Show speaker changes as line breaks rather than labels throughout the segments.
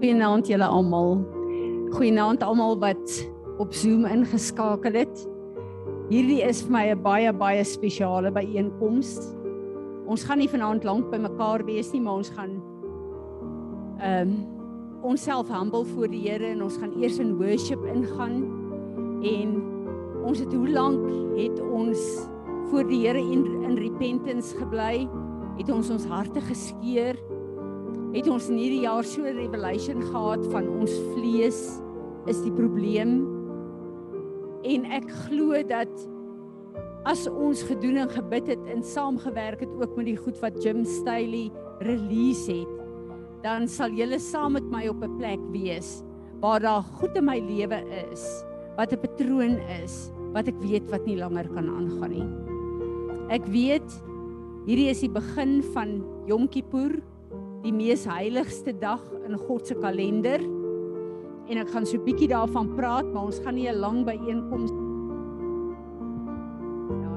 Goeienaand julle almal. Goeienaand almal wat op Zoom ingeskakel het. Hierdie is vir my 'n baie baie spesiale byeenkoms. Ons gaan nie vanaand lank by mekaar wees nie, maar ons gaan ehm um, onsself humble voor die Here en ons gaan eers in worship ingaan en ons het hoe lank het ons voor die Here in in repentance gebly? Het ons ons harte geskeur? Het ons in hierdie jaar so 'n revelation gehad van ons vlees is die probleem. En ek glo dat as ons gedoen en gebid het en saamgewerk het ook met die goed wat Jim Staley release het, dan sal julle saam met my op 'n plek wees waar daar goed in my lewe is, wat 'n patroon is, wat ek weet wat nie langer kan aangaan nie. Ek weet hierdie is die begin van Yom Kippur die mees heiligste dag in God se kalender. En ek gaan so bietjie daarvan praat, maar ons gaan nie 'n lang byeenkoms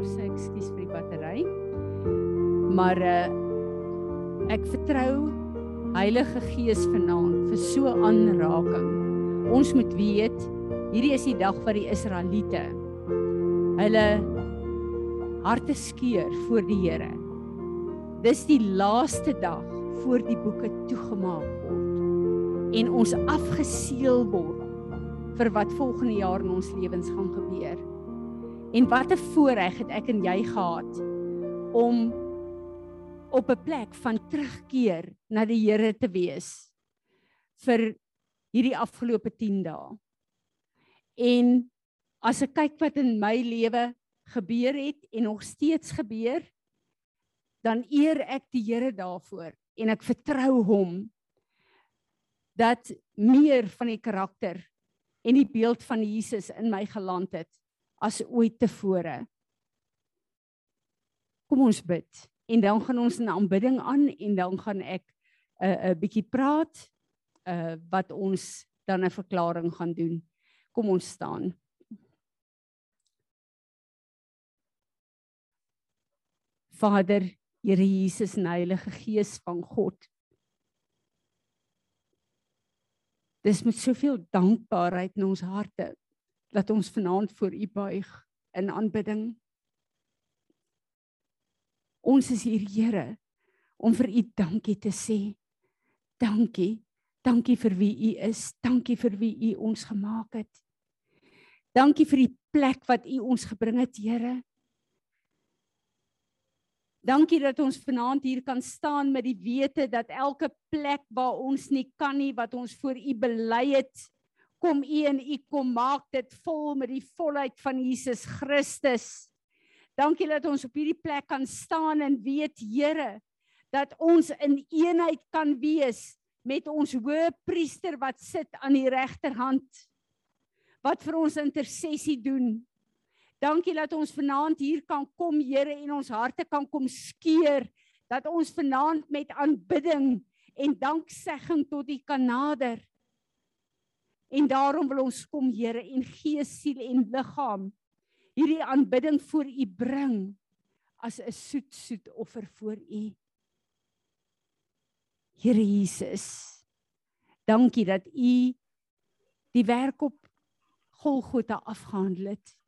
Daar sê ek skuis vir die battery. Maar uh ek vertrou Heilige Gees vanaand vir so aanraking. Ons moet weet hierdie is die dag wat die Israeliete hulle harte skeur voor die Here. Dis die laaste dag voor die boeke toegemaak word en ons afgeseël word vir wat volgende jaar in ons lewens gaan gebeur. En wat 'n voorreg het ek en jy gehad om op 'n plek van terugkeer na die Here te wees vir hierdie afgelope 10 dae. En as ek kyk wat in my lewe gebeur het en nog steeds gebeur, dan eer ek die Here daarvoor en ek vertrou hom dat meer van die karakter en die beeld van Jesus in my geland het as ooit tevore. Kom ons bid en dan gaan ons 'n aanbidding aan en dan gaan ek 'n uh, 'n bietjie praat uh wat ons dan 'n verklaring gaan doen. Kom ons staan. Vader, Here Jesus en Heilige Gees van God. Dis met soveel dankbaarheid in ons harte dat ons vanaand voor U buig in aanbidding. Ons is hier, Here, om vir U dankie te sê. Dankie. Dankie vir wie U is. Dankie vir wie U ons gemaak het. Dankie vir die plek wat U ons gebring het, Here. Dankie dat ons vanaand hier kan staan met die wete dat elke plek waar ons nie kan nie wat ons voor U bely het, kom U en U kom maak dit vol met die volheid van Jesus Christus. Dankie dat ons op hierdie plek kan staan en weet Here dat ons in eenheid kan wees met ons hoëpriester wat sit aan die regterhand wat vir ons intersessie doen Dankie dat ons vanaand hier kan kom, Here, en ons harte kan kom skeer dat ons vanaand met aanbidding en danksegging tot U kan nader. En daarom wil ons kom, Here, en gees, siel en liggaam hierdie aanbidding voor U bring as 'n soet soet offer voor U. Here Jesus, dankie dat U die werk op Golgotha afgehandel het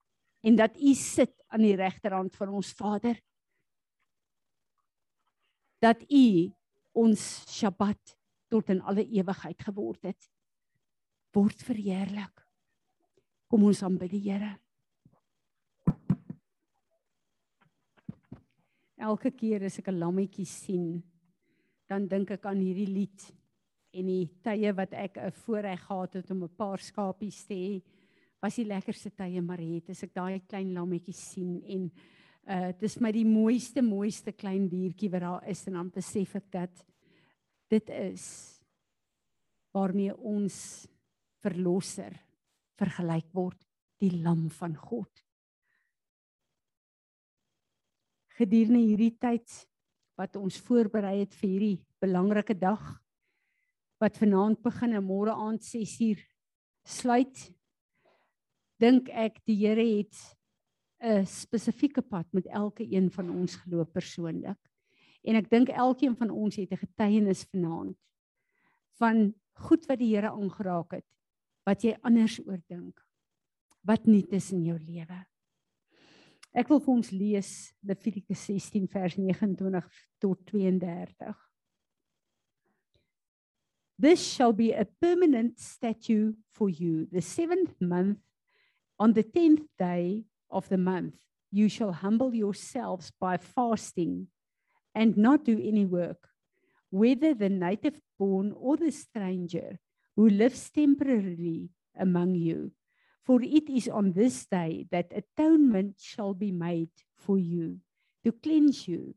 en dat U sit aan die regterhand van ons Vader. Dat U ons Sabbat tot in alle ewigheid geword het. Word verheerlik. Kom ons aanbid die Here. Elke keer as ek 'n lammetjie sien, dan dink ek aan hierdie lied en die tye wat ek 'n voorreg gehad het om 'n paar skapies te hê was die lekkerste tye maar het as ek daai klein lammetjie sien en uh dis my die mooiste mooiste klein diertjie wat daar is en dan besef ek dat dit is waarmee ons verlosser vergelyk word die lam van God. Gedurende hierdie tyd wat ons voorberei het vir hierdie belangrike dag wat vanaand begin en môre aand 6uur sluit dink ek die Here het 'n spesifieke pad met elke een van ons geloop persoonlik. En ek dink elkeen van ons het 'n getuienis vanaand van goed wat die Here aangeraak het wat jy anders oor dink wat nie is in jou lewe ek wil vir ons lees Levitikus 16 vers 29 tot 32 This shall be a permanent statute for you the seventh month on the 10th day of the month you shall humble yourselves by fasting and not do any work whether the native born or the stranger who lives temporarily among you. For it is on this day that atonement shall be made for you to cleanse you.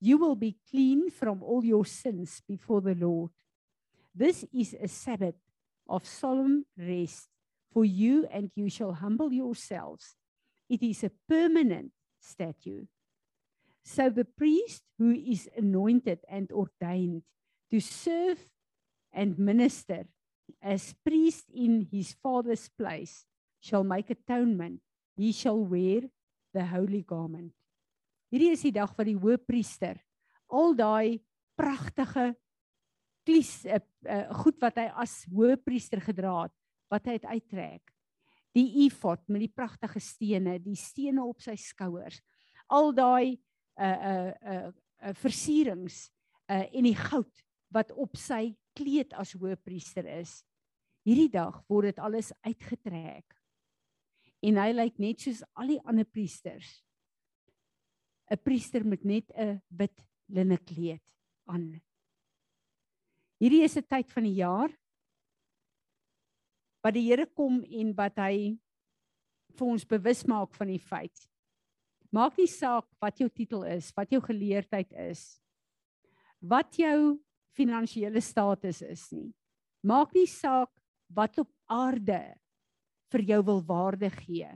You will be clean from all your sins before the Lord. This is a Sabbath of solemn rest for you, and you shall humble yourselves. It is a permanent statute. So the priest who is anointed and ordained to serve and minister as priest in his father's place shall make atonement. He shall wear the holy garment. Hierdie is die dag wat die hoëpriester al daai pragtige klies uh, uh, goed wat hy as hoëpriester gedra het, wat hy uittrek. Die efod met die pragtige stene, die stene op sy skouers. Al daai uh uh uh, uh versierings uh en die goud wat op sy kleed as hoëpriester is. Hierdie dag word dit alles uitgetrek. En hy lyk net soos al die ander priesters. 'n Priester met net 'n wit linne kleed aan. Hierdie is 'n tyd van die jaar wat die Here kom en wat hy vir ons bewus maak van die feit. Maak nie saak wat jou titel is, wat jou geleerdheid is, wat jou finansiële status is nie. Maak nie saak wat op aarde vir jou wil waarde gee.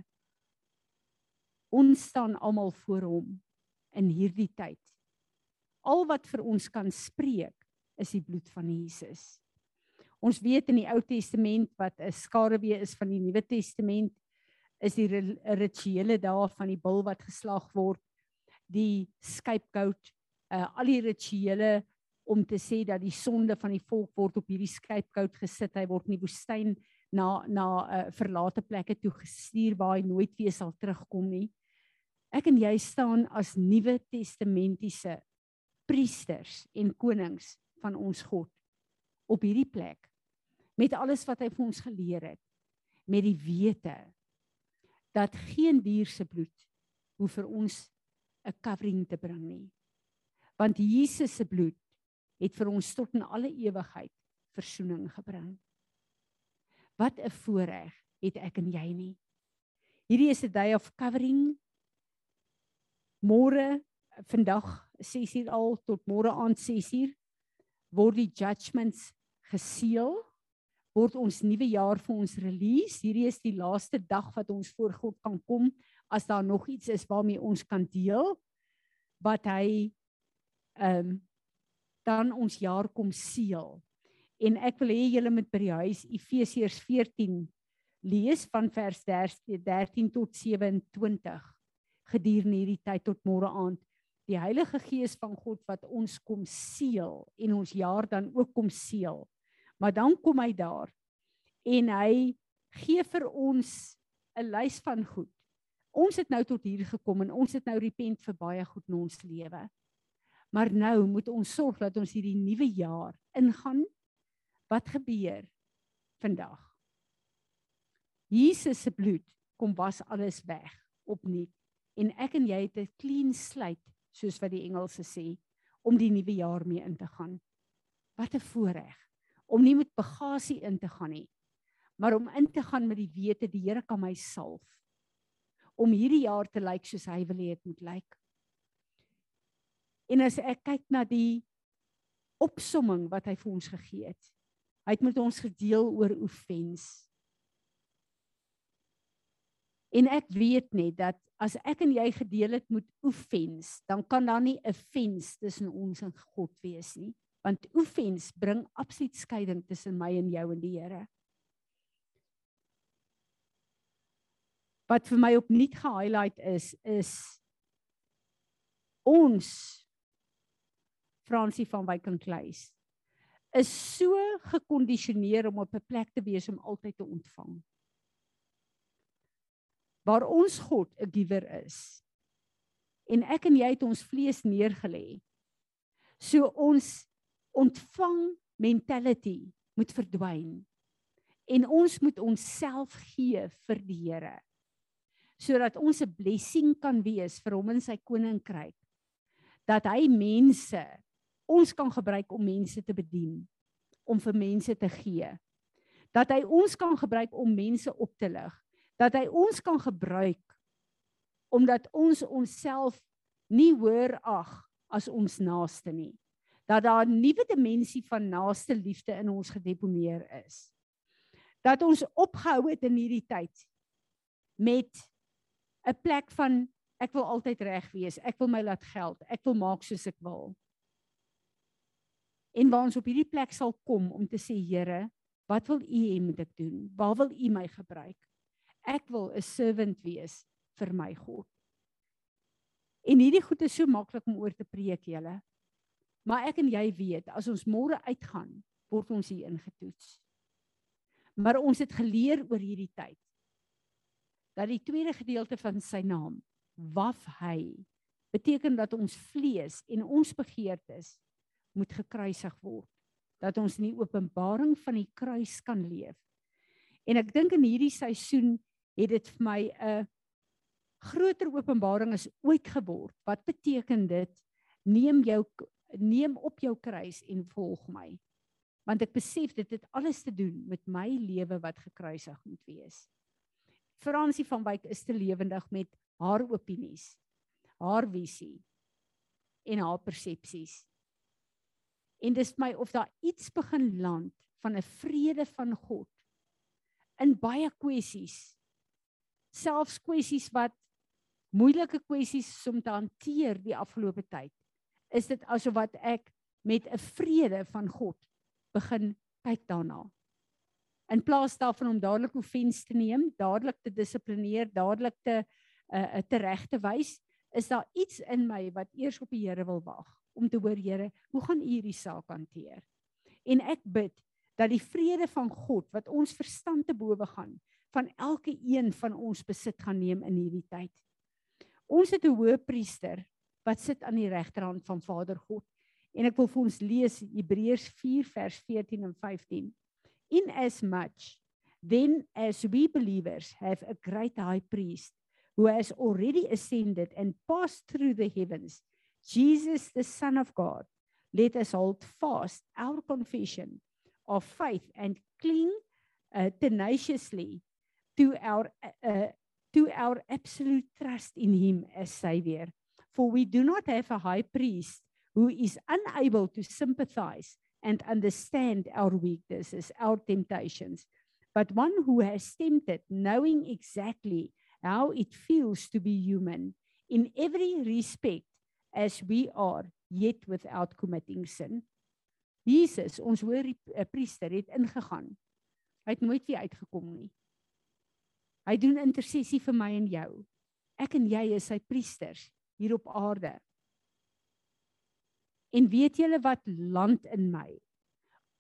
Ons staan almal voor hom in hierdie tyd. Al wat vir ons kan spreek is die bloed van Jesus. Ons weet in die Ou Testament wat 'n skaduwee is van die Nuwe Testament is die rituele dae van die bil wat geslag word, die scapegoat, uh, al die rituele om te sê dat die sonde van die volk word op hierdie scapegoat gesit. Hy word in die woestyn na na 'n uh, verlate plekke toe gestuur waar hy nooit weer sal terugkom nie. Ek en jy staan as Nuwe Testamentiese priesters en konings van ons God op hierdie plek met alles wat hy vir ons geleer het met die wete dat geen dier se bloed hoef vir ons 'n covering te bring nie want Jesus se bloed het vir ons tot in alle ewigheid verzoening gebring. Wat 'n voorreg het ek en jy nie. Hierdie is 'n day of covering. Môre, vandag 6uur al tot môre aand 6uur word die judgments geseël. Word ons nuwe jaar vir ons release. Hierdie is die laaste dag wat ons voor God kan kom as daar nog iets is waarmee ons kan deel wat hy ehm um, dan ons jaar kom seël. En ek wil hê julle moet by die huis Efesiërs 14 lees van vers 13 tot 27 gedurende hierdie tyd tot môre aand. Die Heilige Gees van God wat ons kom seël en ons jaar dan ook kom seël. Maar dan kom hy daar en hy gee vir ons 'n lys van goed. Ons het nou tot hier gekom en ons het nou repent vir baie goed in ons lewe. Maar nou moet ons sorg dat ons hierdie nuwe jaar ingaan. Wat gebeur vandag? Jesus se bloed kom was alles weg opnuut en ek en jy het 'n clean slate soos wat die Engelse sê om die nuwe jaar mee in te gaan. Wat 'n voorreg om nie met bagasie in te gaan nie, maar om in te gaan met die wete die Here kan my salf om hierdie jaar te lyk soos hy wil hê dit moet lyk. En as ek kyk na die opsomming wat hy vir ons gegee het. Hy het met ons gedeel oor offens. En ek weet net dat as ek en jy gedeel het met offens, dan kan daar nie 'n offens tussen ons en God wees nie, want offens bring absoluut skeiding tussen my en jou en die Here. Wat vir my opnuut gehighlight is is ons Fransie van Wyk en Kleis is so gekondisioneer om op 'n plek te wees om altyd te ontvang. Waar ons God 'n giver is. En ek en jy het ons vlees neergelê. So ons ontvang mentality moet verdwyn. En ons moet onsself gee vir die Here. Sodat ons 'n blessing kan wees vir hom in sy koninkryk. Dat hy mense ons kan gebruik om mense te bedien, om vir mense te gee. Dat hy ons kan gebruik om mense op te lig. Dat hy ons kan gebruik omdat ons onsself nie hoër ag as ons naaste nie. Dat daar 'n nuwe dimensie van naaste liefde in ons gedeponeer is. Dat ons opgehou het in hierdie tyd met 'n plek van ek wil altyd reg wees, ek wil my laat geld, ek wil maak soos ek wil en waar ons op hierdie plek sal kom om te sê Here, wat wil U hê moet ek doen? Waar wil U my gebruik? Ek wil 'n servant wees vir my God. En hierdie goed is so maklik om oor te preek julle. Maar ek en jy weet, as ons môre uitgaan, word ons hier ingetoets. Maar ons het geleer oor hierdie tyd dat die tweede gedeelte van sy naam, waf hy, beteken dat ons vlees en ons begeertes moet gekruisig word dat ons in die openbaring van die kruis kan leef. En ek dink in hierdie seisoen het dit vir my 'n groter openbaring as ooit geword. Wat beteken dit? Neem jou neem op jou kruis en volg my. Want ek besef dit het alles te doen met my lewe wat gekruisig moet wees. Fransie van Wyk is te lewendig met haar opinies, haar visie en haar persepsies. En dis my of daar iets begin land van 'n vrede van God in baie kwessies. Selfs kwessies wat moeilike kwessies om te hanteer die afgelope tyd. Is dit asof wat ek met 'n vrede van God begin kyk daarna. In plaas daarvan om dadelik offens te neem, dadelik te dissiplineer, dadelik te uh, te reg te wys, is daar iets in my wat eers op die Here wil wag om te hoor Here, hoe gaan U hierdie saak hanteer? En ek bid dat die vrede van God wat ons verstand te bowe gaan, van elke een van ons besit gaan neem in hierdie tyd. Ons het 'n hoëpriester wat sit aan die regterhand van Vader God. En ek wil vir ons lees Hebreërs 4 vers 14 en 15. In as much then as we believers have a great high priest who has already ascended and passed through the heavens Jesus, the Son of God, let us hold fast our confession of faith and cling uh, tenaciously to our uh, to our absolute trust in him as savior for we do not have a high priest who is unable to sympathize and understand our weaknesses our temptations but one who has tempted knowing exactly how it feels to be human in every respect as we are yet without committing sin. Jesus, ons hoor die uh, priester het ingegaan. Hy het nooit weer uitgekom nie. Hy doen intersessie vir my en jou. Ek en jy is sy priesters hier op aarde. En weet julle wat land in my?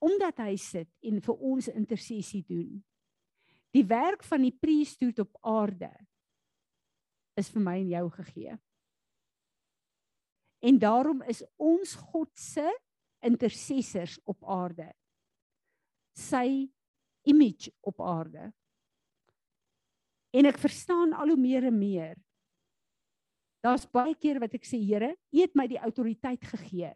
Omdat hy sit en vir ons intersessie doen. Die werk van die priesthood op aarde is vir my en jou gegee. En daarom is ons God se intercessors op aarde. Sy image op aarde. En ek verstaan al hoe meer en meer. Daar's baie keer wat ek sê Here, U het my die autoriteit gegee.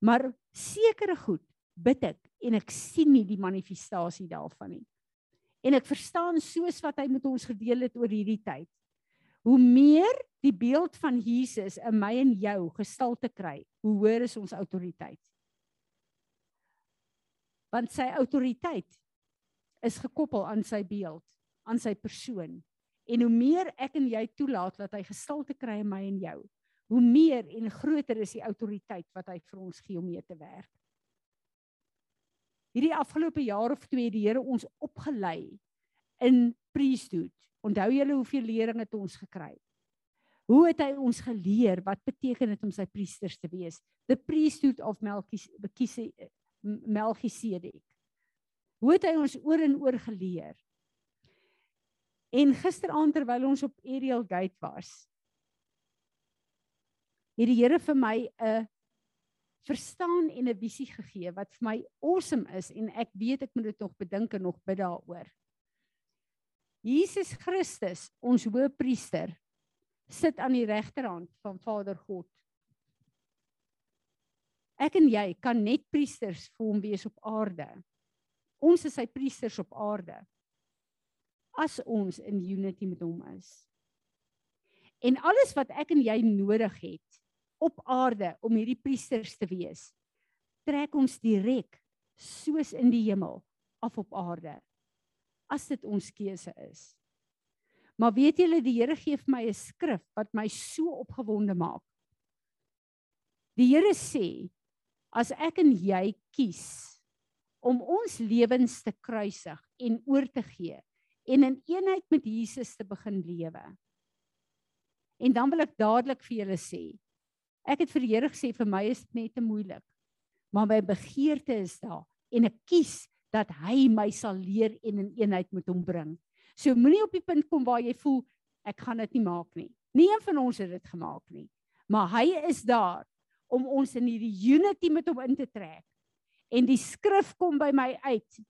Maar sekere goed bid ek en ek sien nie die manifestasie daarvan nie. En ek verstaan soos wat hy met ons gedeel het oor hierdie tyd. Hoe meer die beeld van Jesus in my en jou gestalte kry, hoe hoër is ons autoriteit? Want sy autoriteit is gekoppel aan sy beeld, aan sy persoon. En hoe meer ek en jy toelaat dat hy gestalte kry in my en jou, hoe meer en groter is die autoriteit wat hy vir ons gee om mee te werk. Hierdie afgelope jaar of twee het die Here ons opgelei in priesthood. Onthou julle hoeveel lering het ons gekry? Hoe het hy ons geleer wat beteken dit om sy priesters te wees? The priesthood of Melchisedek. Hoe het hy ons oor en oor geleer? En gisteraand terwyl ons op Ariel Gate was, het die Here vir my 'n verstaan en 'n visie gegee wat vir my awesome is en ek weet ek moet dit nog bedink en nog bid daaroor. Jesus Christus, ons hoëpriester, sit aan die regterhand van Vader God. Ek en jy kan net priesters vir hom wees op aarde. Ons is sy priesters op aarde. As ons in unity met hom is. En alles wat ek en jy nodig het op aarde om hierdie priesters te wees, trek ons direk soos in die hemel af op aarde. As dit ons keuse is. Maar weet julle die Here gee vir my 'n skrif wat my so opgewonde maak. Die Here sê as ek en jy kies om ons lewens te kruisig en oor te gee en in eenheid met Jesus te begin lewe. En dan wil ek dadelik vir julle sê, ek het vir die Here gesê vir my is dit net te moeilik. Maar my begeerte is daar en ek kies dat hy my sal leer en in eenheid met hom bring. So moenie op die punt kom waar jy voel ek gaan dit nie maak nie. Nie een van ons het dit gemaak nie. Maar hy is daar om ons in hierdie unity met hom in te trek. En die skrif kom by my uit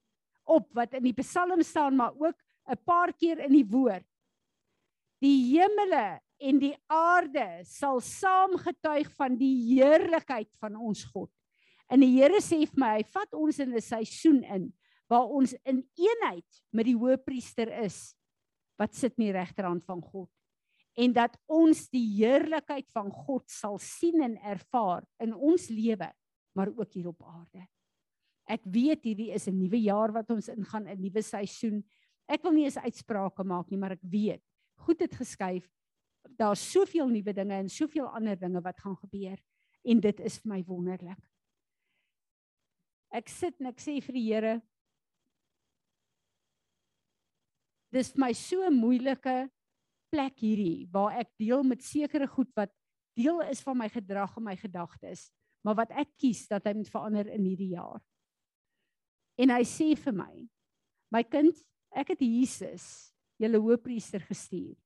op wat in die Psalm staan maar ook 'n paar keer in die woord. Die hemele en die aarde sal saam getuig van die heerlikheid van ons God. En die Here sê vir my, hy vat ons in 'n seisoen in waar ons in eenheid met die hoëpriester is wat sit in die regterhand van God en dat ons die heerlikheid van God sal sien en ervaar in ons lewe, maar ook hier op aarde. Ek weet hierdie is 'n nuwe jaar wat ons ingaan, 'n nuwe seisoen. Ek wil nie eens uitsprake maak nie, maar ek weet, goed het geskuif. Daar's soveel nuwe dinge en soveel ander dinge wat gaan gebeur en dit is vir my wonderlik. Ek sit en ek sê vir die Here Dis vir my so 'n moeilike plek hierdie waar ek deel met sekere goed wat deel is van my gedrag en my gedagtes, maar wat ek kies dat hy moet verander in hierdie jaar. En hy sê vir my: "My kind, ek het Jesus, julle hoëpriester gestuur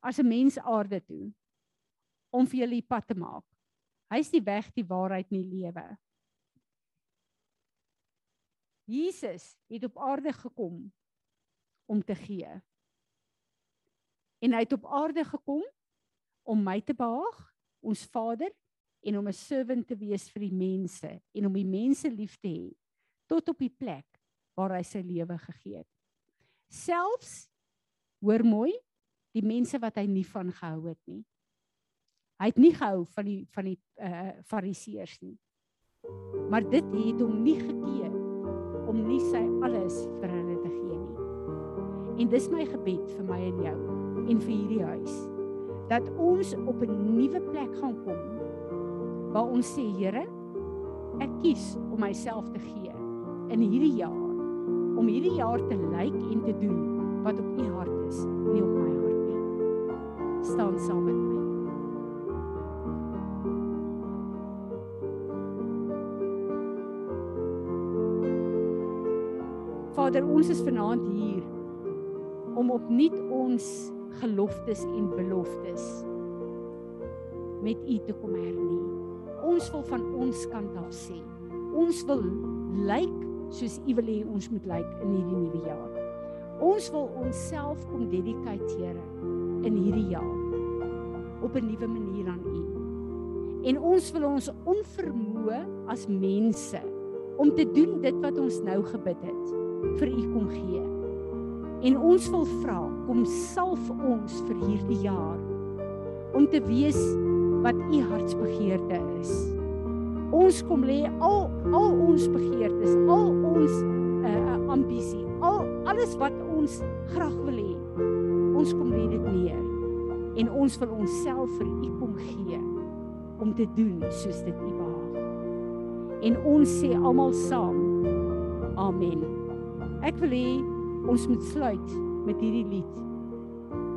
as 'n mens aarde toe om vir julle die pad te maak. Hy's die weg, die waarheid en die lewe." Jesus het op aarde gekom om te gee en hy het op aarde gekom om my te behaag, ons Vader, en om 'n servant te wees vir die mense en om die mense lief te hê tot op die plek waar hy sy lewe gegee het. Selfs hoor mooi, die mense wat hy nie van gehou het nie. Hy het nie gehou van die van die uh fariseërs nie. Maar dit het hom nie gekeer om nie sy alles vir hulle te gee nie. En dis my gebed vir my en jou en vir hierdie huis dat ons op 'n nuwe plek gaan kom waar ons sê Here ek kies om myself te gee in hierdie jaar om hierdie jaar te lyk en te doen wat op u hart is nie op my hart nie. Staan saam met my. Vader ons is vanaand hier om opnuut ons geloftes en beloftes met u te kom hernie. Ons wil van ons kant af sê, ons wil lyk soos u wil hê ons moet lyk in hierdie nuwe jaar. Ons wil onsself kom dedikeer Here in hierdie jaar op 'n nuwe manier aan u. En ons wil ons onvermoë as mense om te doen dit wat ons nou gebid het vir u kom gee. En ons wil vra, kom salf ons vir hierdie jaar om te wees wat u hartsbegeerte is. Ons kom lê al al ons begeertes, al ons uh, ambisie, al alles wat ons graag wil hê. Ons kom lê dit neer en ons wil onsself vir u kom gee om te doen soos dit u behaag. En ons sê almal saam. Amen. Ek wil hê ons moet sluit met hierdie lied.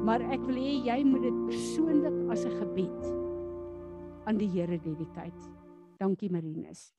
Maar ek wil hê jy moet dit persoonlik as 'n gebed aan die Here dedikeer. Dankie Marinus.